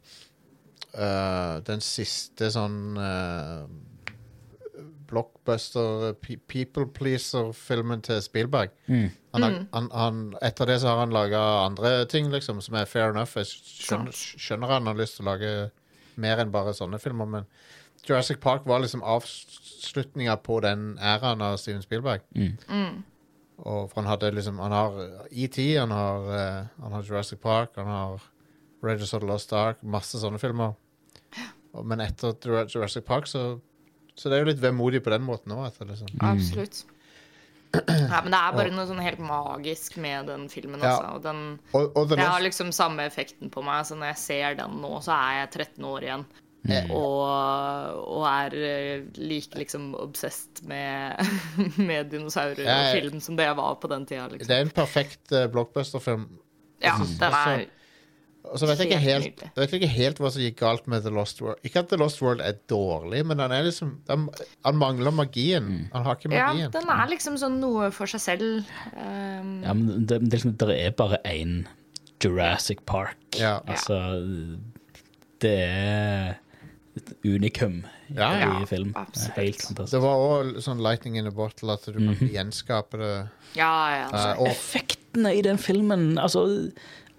uh, den siste sånn uh, blockbuster, people pleaser-filmen til Spielberg. Mm. Han, har- han, han, etter det så har han laga andre ting, liksom, som er fair enough. Jeg skjønner, skjønner han har lyst til å lage mer enn bare sånne filmer, men Jurassic Park var liksom avslutninga på den æraen av Steven Spielberg. Og for han hadde liksom Han har ET, han har, eh, han har Jurassic Park, han har Raiders of the Lost Ark, masse sånne filmer. Og, men etter Jurassic Park, så Så det er jo litt vemodig på den måten òg. Liksom. absolutt. <clears throat> Ja, men det er bare noe sånn helt magisk med den filmen. Ja. Altså. Og den, Og, og The det har liksom samme effekten på meg. Så når jeg ser den nå, så er jeg 13 år igjen. Mm. Og, og er eh, like liksom obsessed med, <laughs> med dinosaurer og film som det jeg var på den tida. Liksom. det er en perfekt uh, blockbuster-film. Ja, den er Og så vet jeg, ikke Helt jeg vet ikke helt hva som gikk galt med The Lost World. Ikke at The Lost World er dårlig, men han er liksom Han, han mangler magien. Han har ikke magien. Ja, den er liksom sånn noe for seg selv. Um, Ja, men det, det, liksom, det er bare én Jurassic Park. Ja. Altså Det er et unikum i ja, film. Absolutt. helt fantastisk. Det var òg sånn lightning in a bottle, at du kan gjenskape det. ja, ja. Uh, og Effektene i den filmen, altså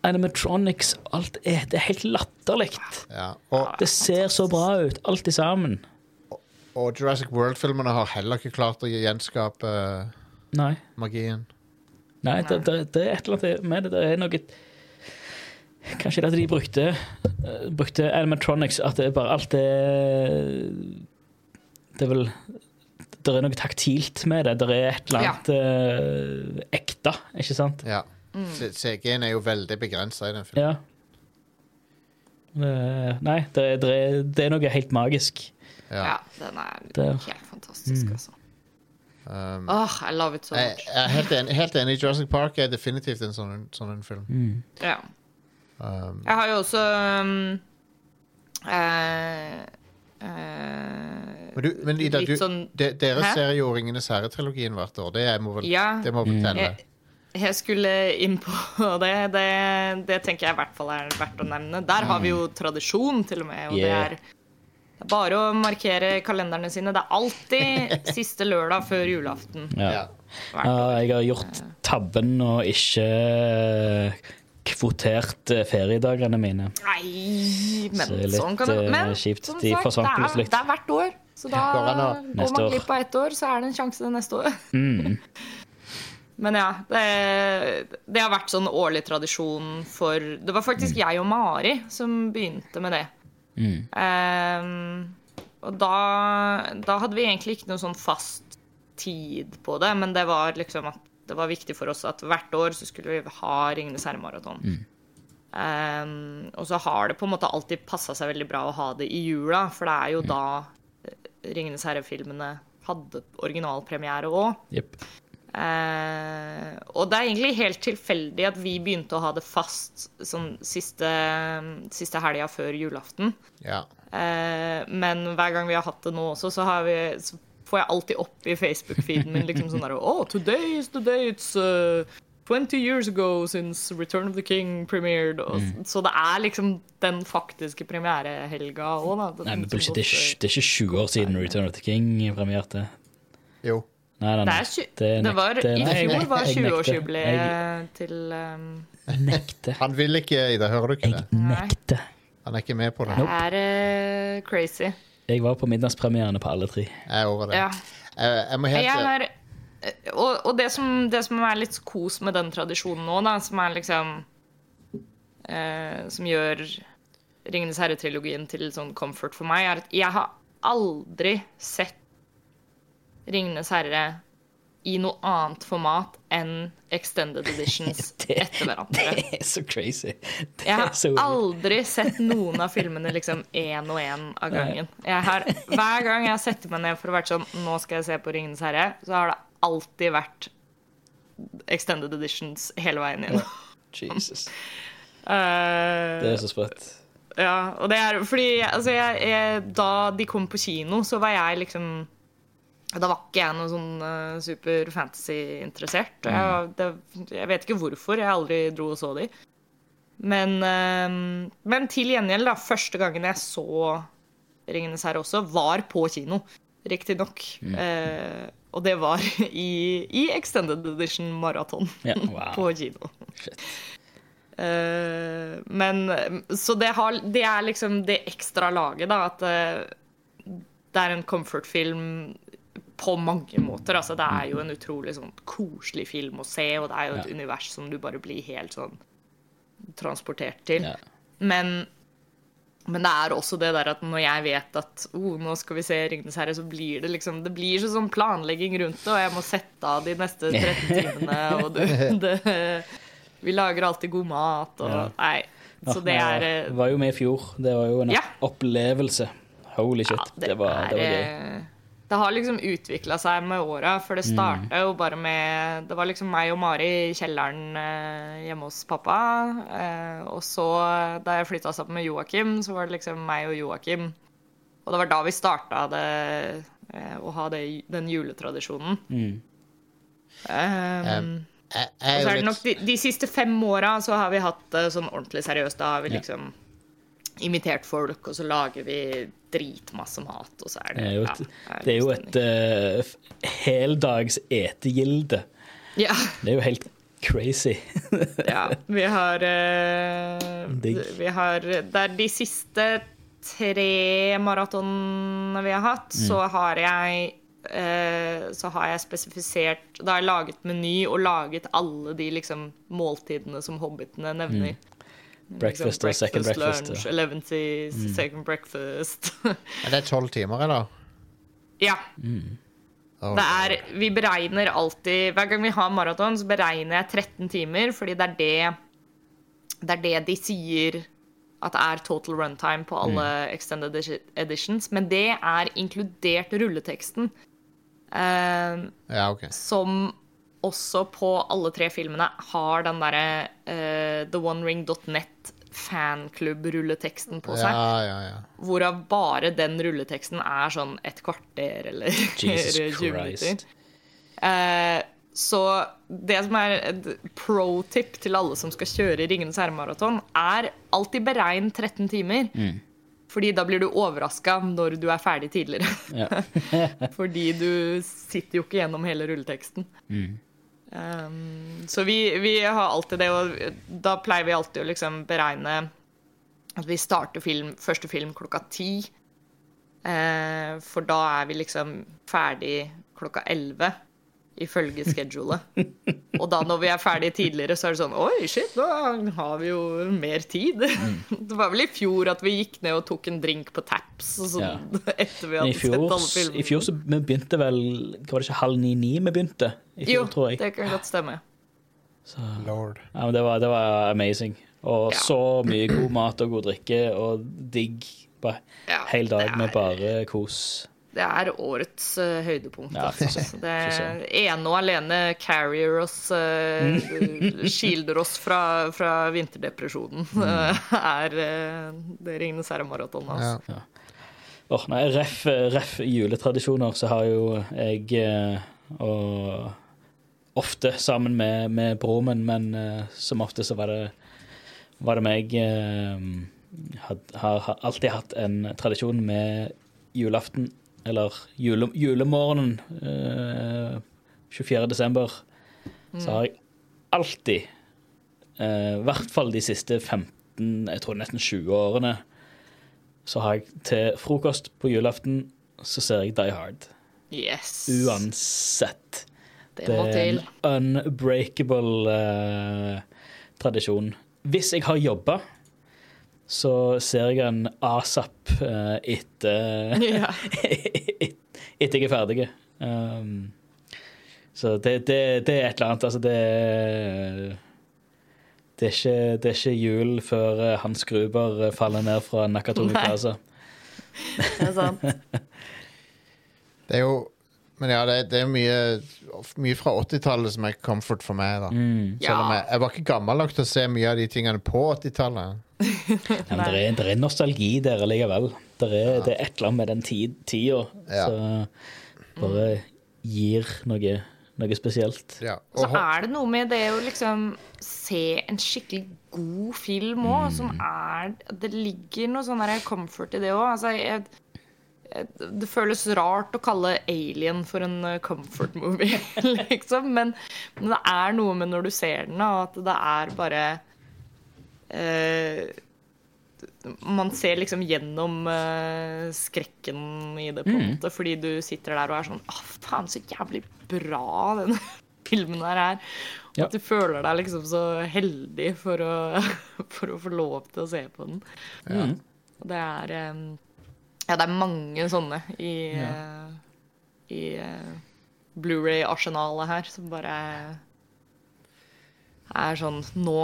animatronics, alt er, det er helt latterlig. Ja, og, Det ser så bra ut, alt i sammen. og Jurassic World-filmene har heller ikke klart å gjenskape eh, Nei. magien. Nei, det, det, det er et eller annet med det. Det er noe Kanskje det at de brukte, eh, brukte animatronics, at det bare alt er Det er vel Det er noe taktilt med det. Det er et eller annet eh, ekte, ikke sant? Ja. Mm. CG-en er jo veldig begrensa i den filmen. Ja. Uh, nei, det er, det, er, det er noe helt magisk. Ja. Ja, den er Det- helt fantastisk, altså. Um, Åh, I love it so much. jeg er helt enig, helt enig. Jurassic Park er definitivt en sånn, sånn en film. Mm. Ja. Um, Jeg har jo også um, uh, uh, men, du, men Ida, du, sånn de, dere Hæ? ser jo Ringenes herre-trilogien hvert år. Det må vel, Ja. det må vel telle? Jeg, jeg skulle inn på <laughs> det. det. Det tenker jeg i hvert fall er verdt å nevne. Der har vi jo tradisjon, til og med. Og Yeah. det er det er bare å markere kalenderne sine. Det er alltid <laughs> siste lørdag før julaften. Ja. Jeg har gjort tabben og ikke kvotert eh, feriedagene mine. Nei, men Så er litt, sånn kan det eh, Men kjipt. som sagt, det er, det er hvert år. Så da Går man glipp av ett år, så er det en sjanse neste år. Mm. <laughs> Men ja, det, det har vært sånn årlig tradisjon for Det var faktisk jeg og Mari som begynte med det. Mm. Um, og da, da hadde vi egentlig ikke noe sånn fast tid på det, men det var liksom at det var viktig for oss at hvert år så skulle vi ha Ringenes herre-maraton. Ehm, og så har det på en måte alltid passa seg veldig bra å ha det i jula, for det er jo da eh, Ringenes herre-filmene hadde originalpremiere òg. Jepp. Eh, og det er egentlig helt tilfeldig at vi begynte å ha det fast sånn siste, siste helga før julaften. Ja. Eh, men hver gang vi har hatt det nå også, så, har vi, så får jeg alltid opp i Facebook-feeden min liksom sånn derre Oh, today is the day it's uh, 20 years ago since Return of the King premiered. Og, Så det er liksom den faktiske premierehelga òg, da. Den Nei, men bullshit, det, er, det er ikke 20 år siden Return of the King premierte. Jo. Nei, nei, det, nei. er, tju- Det det var, I fjor var jeg nekter. 20-årsjubileet til um, Jeg nekter. Han vil ikke, Ida. Hører du ikke Jeg det? nekter. Han er ikke med på det. Det er uh, crazy. Jeg var på midnattspremierene på alle tre. Jeg er over det. Ja. Jeg, jeg må helt Jeg har, og og det, som, det som er litt kos med den tradisjonen nå, da, som er liksom uh, Som gjør Ringenes herre-trilogien til sånn comfort for meg, er at jeg har aldri sett Ringenes herre i noe annet format enn extended editions <laughs> Det- etter hverandre. Det er så crazy. Det Jeg har så aldri sett noen av filmene liksom én og én av gangen. Har, hver gang jeg setter meg ned for å være sånn Nå skal jeg se på 'Ringenes herre', så har det alltid vært extended editions hele veien inn. Jesus. Eh, Det er så sprøtt. ja, og det er fordi altså, jeg, jeg, Da de kom på kino, så var jeg liksom Da var ikke jeg noe sånn uh, super fantasy-interessert. og Jeg, jeg vet ikke hvorfor. Jeg aldri dro og så de. Men, uh, men til gjengjeld, da. Første gangen jeg så 'Ringenes herre' også, var på kino. Riktignok. Eh, og det var <laughs> i, i Extended Edition Maraton yeah, <laughs> wow. på kino. Shit. Eh, men Så det, har, det er liksom det ekstra laget, da. At eh, det er en comfort-film på mange måter. Altså, det er jo en utrolig sånn koselig film å se, og det er jo et Ja. univers som du bare blir helt sånn transportert til. Ja. Men, men det er også det der at når jeg vet at oh, nå skal vi se 'Ringenes herre', så blir det liksom Det blir så sånn planlegging rundt det, og jeg må sette av de neste 13 <laughs> timene, og du, det, Vi lager alltid god mat, og Ja. Nei. Så det er jeg eh, var jo med i fjor. Det var jo en opplevelse. Holy shit. ja, det, var, det var gøy. Det har liksom utvikla seg med åra, for Mm. det starta jo bare med Det var liksom meg og Mari i kjelleren eh, hjemme hos pappa. Eh, og så, da jeg flytta sammen med Joakim, så var det liksom meg og Joakim. Og det var da vi starta det, eh, å ha det, den juletradisjonen. Mm. Um, og så er det nok de, de siste fem åra så har vi hatt det sånn ordentlig seriøst. Da har vi Ja. Invitert folk, og så lager vi dritmasse mat, og så er det Det er jo ja, et, er det er jo et uh, heldags etegilde. Ja. Det er jo helt crazy. <laughs> ja. Vi har uh, Vi har Det er de siste tre maratonene vi har hatt, så har jeg eh, så har jeg spesifisert Da har jeg laget meny og laget alle de liksom måltidene som hobbitene nevner. Breakfast og second breakfast, Lunch, ja. 11 mm. second breakfast. Er det tolv timer, eller? Ja. Oh, Det er, vi beregner alltid Hver gang vi har maraton, så beregner jeg 13 timer, fordi det er det Det er det de sier at det er total runtime på alle extended editions. Men det er inkludert rulleteksten. Uh, Ja, okay. som også på alle tre filmene har den derre uh, theonering.net fanklubb-rulleteksten på seg. Ja, ja, ja. Hvorav bare den rulleteksten er sånn et kvarter eller Jesus <laughs> 20 Christ. minutter. Eh, så det som er et pro tip til alle som skal kjøre Ringenes herre-maraton, er alltid beregn 13 timer. Mm. Fordi da blir du overraska når du er ferdig tidligere. <laughs> Fordi du sitter jo ikke gjennom hele rulleteksten. Mm. Um, så vi, vi har alltid det, og da pleier vi alltid å liksom beregne at vi starter film, første film klokka ti. Uh, for da er vi liksom ferdig klokka elleve, ifølge schedulet. og da når vi er ferdig tidligere, så er det sånn Oi, shit, da har vi jo mer tid. <laughs> det var vel i fjor at vi gikk ned og tok en drink på Taps og sånn, Ja. etter vi hadde fjor, sett alle filmene. I fjor så vi begynte vel Var det ikke halv ni-ni vi begynte? I fjor, jo, tror jeg. det kan godt stemme. Så, Lord. ja, men det, var, det var amazing. Og Ja. så mye god mat og god drikke og digg. Bare Ja, Hel dag med bare kos. Det er årets uh, høydepunkt. Ja, altså. det er ene og alene carrier oss <laughs> uh, Shielder oss fra, fra vinterdepresjonen. Mm. <laughs> er uh, det Ringenes herre-maraton. Altså. Ja. Åh, nei, ref, ref juletradisjoner, så har jo jeg eh, og ofte sammen med, med broren min, men eh, som ofte så var det, var det meg eh, had, har, har alltid hatt en tradisjon med julaften, eller jule, julemorgenen eh, 24. desember, så har jeg alltid, eh, i hvert fall de siste 15, jeg tror nesten 20 årene, så har jeg til frokost på julaften, så ser jeg Die Hard. Yes. Uansett. Det Det er en unbreakable eh, tradisjon. Hvis jeg har jobba, så ser jeg en asap eh, etter Ja. <laughs> etter jeg er ferdig. Um, så det, det, det er et eller annet. Altså, det det er, ikke, det er ikke jul før eh, Hans Gruber eh, faller ned fra Nakatomi Nei. Plaza. Det er sant. <laughs> Det er jo Men ja, det, det er mye, mye fra 80-tallet som er comfort for meg. da Mm. Selv om jeg, jeg var ikke gammel nok til å se mye av de tingene på 80-tallet. <laughs> Ja, men det, er, det er nostalgi der likevel. Det er, det er et eller annet med den tid, tida Ja. Mm. som bare gir noe, noe spesielt. Ja. Så er det noe med det å liksom se en skikkelig god film òg, som Mm. er Det ligger noe sånn comfort i det òg. Altså, jeg, det føles rart å kalle Alien for en eh, comfort movie, <laughs> liksom. Men, men det er noe med når du ser den, og at det er bare eh, man ser liksom gjennom uh, skrekken i det, på en Mm. måte, fordi du sitter der og er sånn Å, faen, så jævlig bra den <laughs> filmen her er. Og Ja. at du føler deg liksom så heldig for å, <laughs> for å få lov til å se på den. Ja. Og det er um, Ja, det er mange sånne i, eh, i uh, Blu-ray-arsenalet her som bare er sånn Nå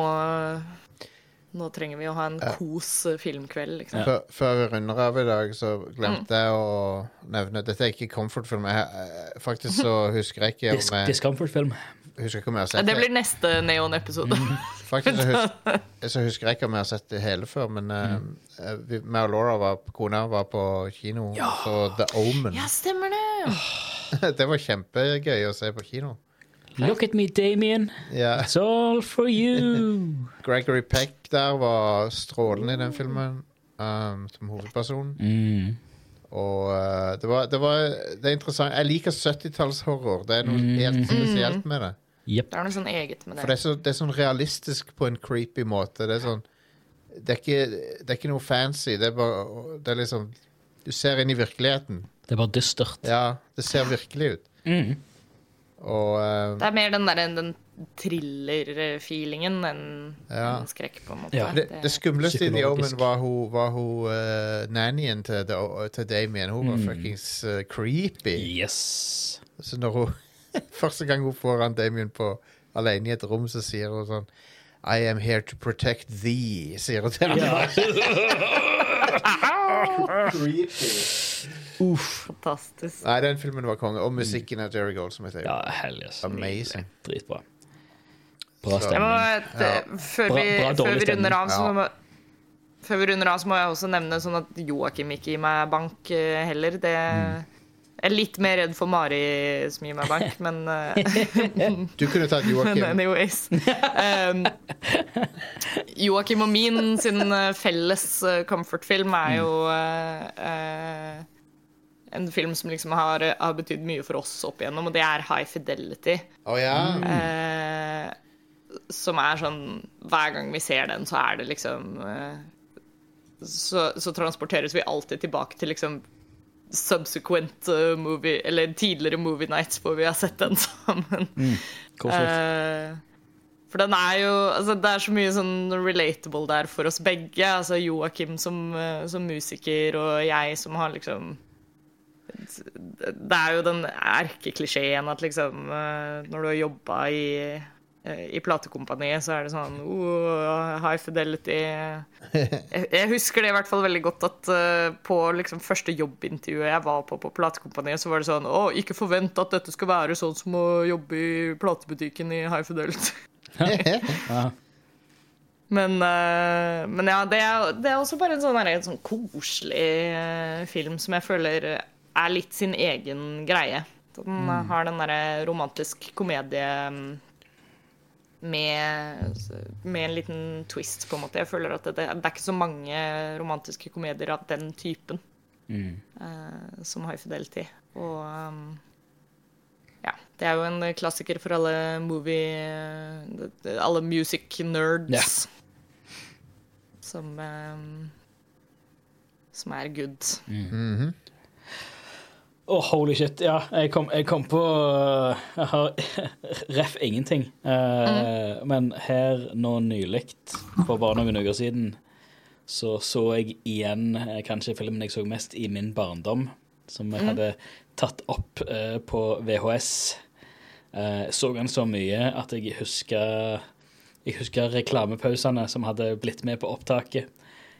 nå trenger vi å ha en kos filmkveld, liksom. før, før vi runder av i dag, så glemte jeg å nevne Dette er ikke comfort-film. Jeg- Faktisk så <laughs> husker jeg ikke Dis om jeg, Discomfort-film. husker ikke om jeg har sett Det blir neste Neon-episode. <laughs> Faktisk så, husker, så husker jeg ikke om jeg har sett det hele før, men uh, vi, meg og Laura, var, kona, var på kino ja. så The Omen. Ja, stemmer det! <laughs> det var kjempegøy å se på kino. Look at me, Damien. Yeah. It's all for you. <laughs> Gregory Peck der var strålende i den filmen, um, som hovedperson. Mm. Og uh, det, var, det var Det er interessant. Jeg liker 70-tallshorror. Det er noe helt spesielt med det. Yep. Det er noe sånn eget med For det. det er, så, det er sånn realistisk på en creepy måte. Det er sånn Det er ikke, det er ikke noe fancy. Det er bare Det er liksom Du ser inn i virkeligheten. Det er bare dystert. Ja, det ser virkelig ut. Mm. Og uh, Det er mer den, der, den thriller-feelingen enn Ja. en skrekk, på en måte. Ja. Det, det skumleste i The Omen var hun, var hun uh, nannyen til, til Damien. Hun var Mm. fuckings uh, creepy. Yes. Så når hun <laughs> Første gang hun får han Damien på alene i et rom, så sier hun sånn I am here to protect thee, sier hun til ham. <laughs> <laughs> Creepy. Uff. Fantastisk. Nei, den filmen var konge. Og musikken av Jerry Gold, som jeg sier. Ja, hell yes. Amazing. Dritbra. Bra stemning. Jeg må, stemning. det, før, vi, bra, før vi runder av, så må ja. før vi runder av, så må jeg også nevne sånn at Joakim ikke gir meg bank eh, heller. Det Mm. Jeg er litt mer redd for Mari som gir meg bank, <laughs> men uh, <laughs> Du kunne tatt <laughs> Men Joakim. anyways. Um, Joakim og min sin eh, felles eh, comfort-film er jo uh, eh, en film som liksom har, har betydd mye for oss opp igjennom, og det er High Fidelity. Å ja? uh, som er sånn Hver gang vi ser den, så er det liksom så, så transporteres vi alltid tilbake til liksom subsequent uh, movie Eller tidligere movie nights hvor vi har sett den <laughs> sammen. Mm. Uh, for den er jo altså Det er så mye sånn relatable der for oss begge. Altså Joakim som, eh, som musiker, og jeg som har liksom Det er jo den erkeklisjeen at liksom eh, Når du har jobba i, i platekompaniet, så er det sånn oh, High fidelity jeg, jeg husker det i hvert fall veldig godt at eh, på liksom første jobbintervjuet jeg var på på platekompaniet, så var det sånn Å, ikke forvent at dette skal være sånn som å jobbe i platebutikken i High Fidelity. <laughs> Men, eh, men ja, det er, det er også bare en sånn, en sånn koselig eh, film som jeg føler er litt sin egen greie. Den mm. har den derre romantisk komedie mm, med, med en liten twist, på en måte. Jeg føler at det, det er ikke så mange romantiske komedier av den typen Mm. uh, som High Fidelity. Og um, ja, det er jo en klassiker for alle movie Alle music nerds. Yeah. Som um, Som er good. Mhm. Å, holy shit. Ja, jeg kom, jeg kom på Jeg har <laughs> ref ingenting. Eh, Men her nå nylig, for bare noen uker siden, så så jeg igjen eh, kanskje filmen jeg så mest i min barndom, som jeg hadde tatt opp uh, på VHS. Uh, så den så mye at jeg husker Jeg husker reklamepausene som hadde blitt med på opptaket.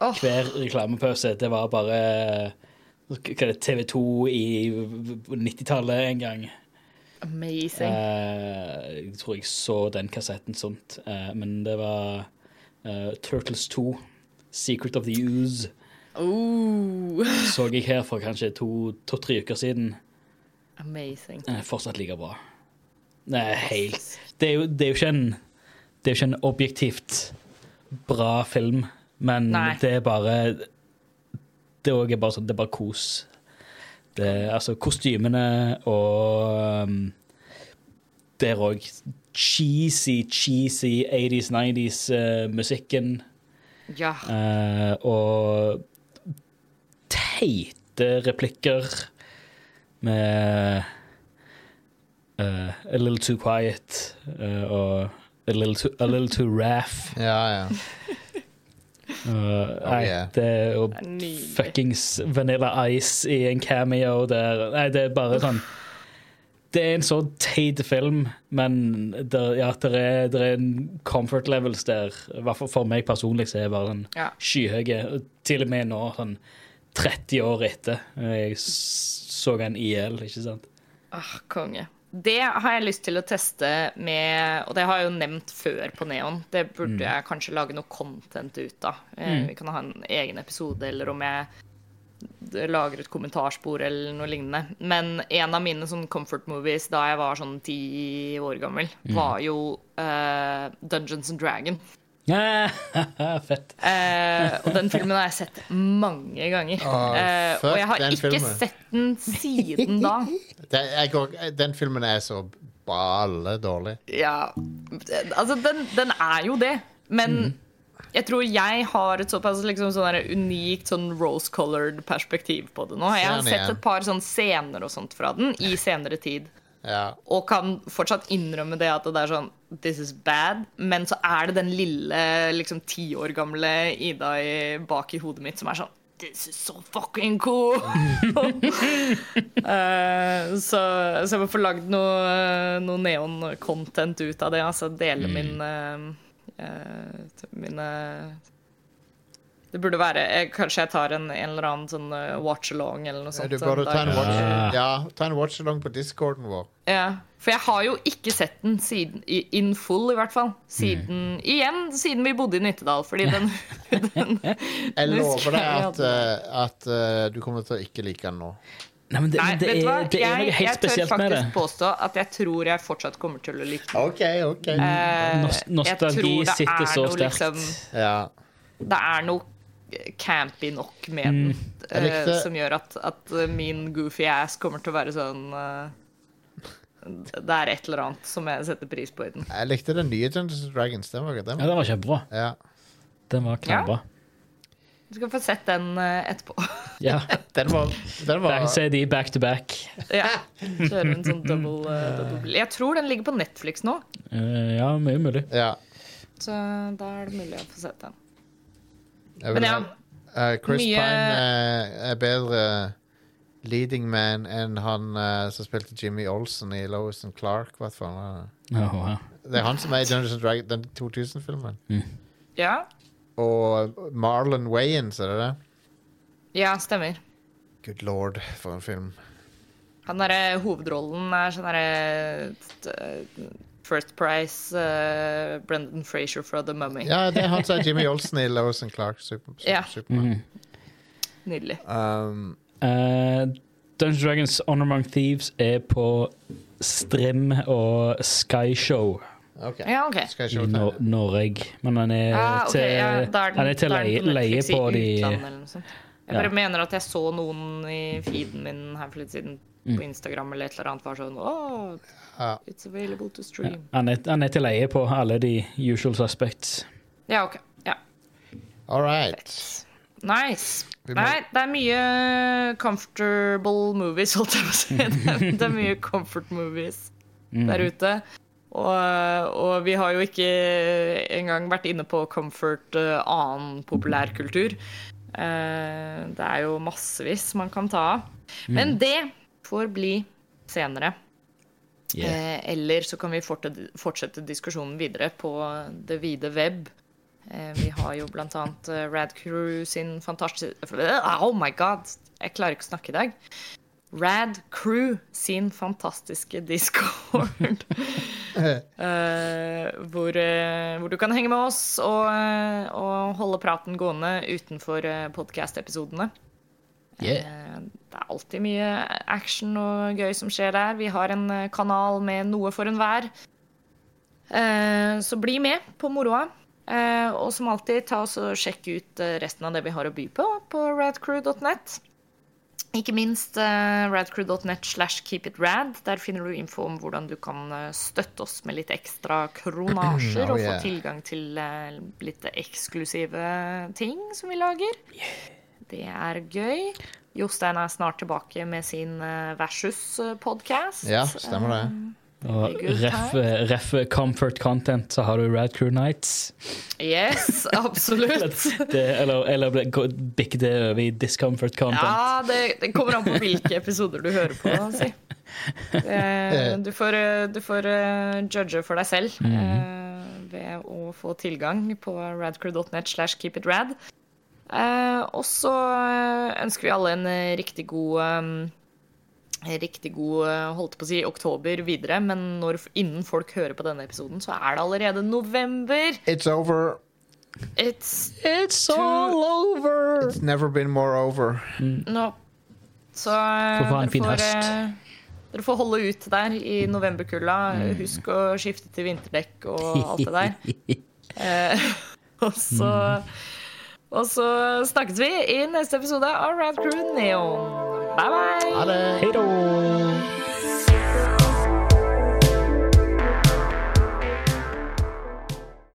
Oh. Hver reklamepause, det var bare TV 2 i 90-tallet en gang. Amazing. Eh, jeg tror jeg så den kassetten sånt, eh, men det var eh, Turtles 2, Secret of the Ooze, Oh, <laughs> så jeg her for kanskje to-tre uker siden. amazing. Er fortsatt like bra. Det er helt Det er jo, det er jo ikke en Det er jo ikke en objektivt bra film, men Nei. det er bare Det òg er bare sånn Det er bare kos. Det altså kostymene og um, Det er òg cheesy, cheesy 80s, 90s-musikken. Ja. Uh, og teite replikker med uh, A little too quiet eh, og a little too, a little too raff. Ja, ja. Uh, nei, yeah. det er jo Det fuckings Vanilla Ice i en cameo der. Nei, det er bare sånn Det er en så teit film, men der, ja, det er, der er en comfort levels der. I hvert fall for meg personlig så er det bare sånn Ja. skyhøye. Til og med nå, sånn 30 år etter. Jeg så den i hjel, ikke sant? Ah, konge. Det har jeg lyst til å teste med Og det har jeg jo nevnt før på Neon. Det burde jeg kanskje lage noe content ut av. Mm. Vi kan ha en egen episode, eller om jeg lager et kommentarspor eller noe lignende. Men en av mine sånn comfort movies da jeg var sånn ti år gammel, var jo uh, Dungeons and Dragon. <laughs> Fett. Eh, og den <laughs> filmen har jeg sett mange ganger. Åh, Eh, og jeg har ikke filmen. sett den siden da. <laughs> Den, jeg går, den filmen er så balle dårlig. Ja, altså den, den er jo det, men jeg tror jeg har et såpass liksom, sånn unikt sånn rose-colored perspektiv på det nå. Jeg har sett et par sånn scener og sånt fra den i senere tid, Ja. og kan fortsatt innrømme det at det er sånn This is bad. Men så er det den lille liksom ti år gamle Ida i, bak i hodet mitt som er sånn This is so fucking cool! uh, <laughs> så, så jeg må få lagd noe, noe neon-content ut av det. Altså dele min eh, eh, mine Det burde være jeg, Kanskje jeg tar en, en eller annen sånn eh, watch-along eller noe sånt. Du burde ta en watch, Ja. en watch-along på discorden vår. Ja, for jeg har jo ikke sett den siden, in full, i hvert fall. Siden, Igjen siden vi bodde i Nittedal, fordi den, <laughs> <laughs> den Jeg lover deg jeg at, eh, at eh, du kommer til å ikke like den nå. Nei, men det, Nei, det, hva? er, det er noe jeg, helt jeg tør spesielt med det. faktisk påstå at jeg tror jeg fortsatt kommer til å like den. Okay, okay. Eh, Nos- nostalgi sitter er så sterkt. liksom- Ja. Det er noe campy nok med den Mm. Eh, som gjør at, at min goofy ass kommer til å være sånn uh, Det er et eller annet som jeg setter pris på i den. Jeg likte den nye Dungeons and Dragons. Den var, den Ja, den var kjempebra. ja. Den var knallbra. Du skal få sett den eh, etterpå. <laughs> Ja. <laughs> Den var, den var ser de back to back. Ja, Kjøre en sånn double, eh, double. Jeg tror den ligger på Netflix nå, Eh, ja, mye mulig. Ja. så da er det mulig å få sett den. Jeg Men ja, eh, Chris mye- Pine uh, er bedre leading man enn han uh, som spilte Jimmy Olsen i Lois and Clark. Hva faen. oh, wow. Det er han som er i Dungeons and Dragons, den 2000-filmen. Ja, Og Marlon Wayans, er det det? ja stemmer. Good lord, for en film. Han derre hovedrollen er sånn derre First Price uh, Brendan Frazier fra The Mummy. Ja, det er han som er Jimmy <laughs> Olsen i Lois and Clark. Super, super, Ja. Superman. Nydelig. Um, uh, Dungeons Dragons Honor Among Thieves er på Strim og Skyshow Okay. Ja, okay. I no Norge. Men han er Ah, okay, til, ja, er den- han er til leie, den leie på de Jeg bare. Ja. mener at jeg så noen i feeden min her for litt siden Mm. på Instagram eller et eller annet var sånn Ja. it's available to stream. han, er, han er til leie på alle de usual suspects. Ja, OK. Ja. All right. Nice. Må- Nei, det er mye comfortable movies, holdt jeg på å si. <laughs> Det er, det er mye comfort movies Mm. der ute. Og, og vi har jo ikke engang vært inne på comfort uh, annen populærkultur. Uh, det er jo massevis man kan ta av. Men det får bli senere. Yeah. Eh, eller så kan vi fortsette diskusjonen videre på det vide web. Eh, vi har jo blant annet Radcrew Rad Crew sin fantastiske Oh my god! Jeg klarer ikke å snakke i dag. Rad Crew sin fantastiske discord. <laughs> Eh, hvor, eh, hvor du kan henge med oss og, eh, og holde praten gående utenfor podkast-episodene. Yeah. Eh, Det er alltid mye action og gøy som skjer der. Vi har en eh, kanal med noe for enhver. Eh, Så bli med på moroa. Og som alltid, ta oss og sjekk ut resten av det vi har å by på på radcrew.net. Ikke minst radcrew.net slash keepitrad. Der finner du info om hvordan du kan støtte oss med litt ekstra kronasjer <clears throat> Oh, og få tilgang til litt eksklusive ting som vi lager. Det er gøy. Jostein er snart tilbake med sin eh, Versus-podkast. Ja, stemmer det. Og ref, ref comfort content, så har du Rad Crew Nights. Yes, <laughs> absolutt. Det, eller eller bikke det over i discomfort content. Ja, det, det kommer an på hvilke episoder du hører på. Si. Det, Du får, eh, du får eh, judge for deg selv eh, ved å få tilgang på radcrew.net slash keepitrad. Eh, og så eh, ønsker vi alle en eh, riktig god Riktig god holdt på å si, oktober videre, men når, innen folk hører på denne episoden, så er det allerede november. It's over. It's It's all over! It's never been more over. No. Så dere fin får, høst. dere får holde ut der i novemberkulda. Mm. Husk å skifte til vinterdekk og alt det der. <laughs> Eh, <laughs> og så Og så snakkes vi i neste episode av Rad Crew Neon. Bye, bye! Ha det.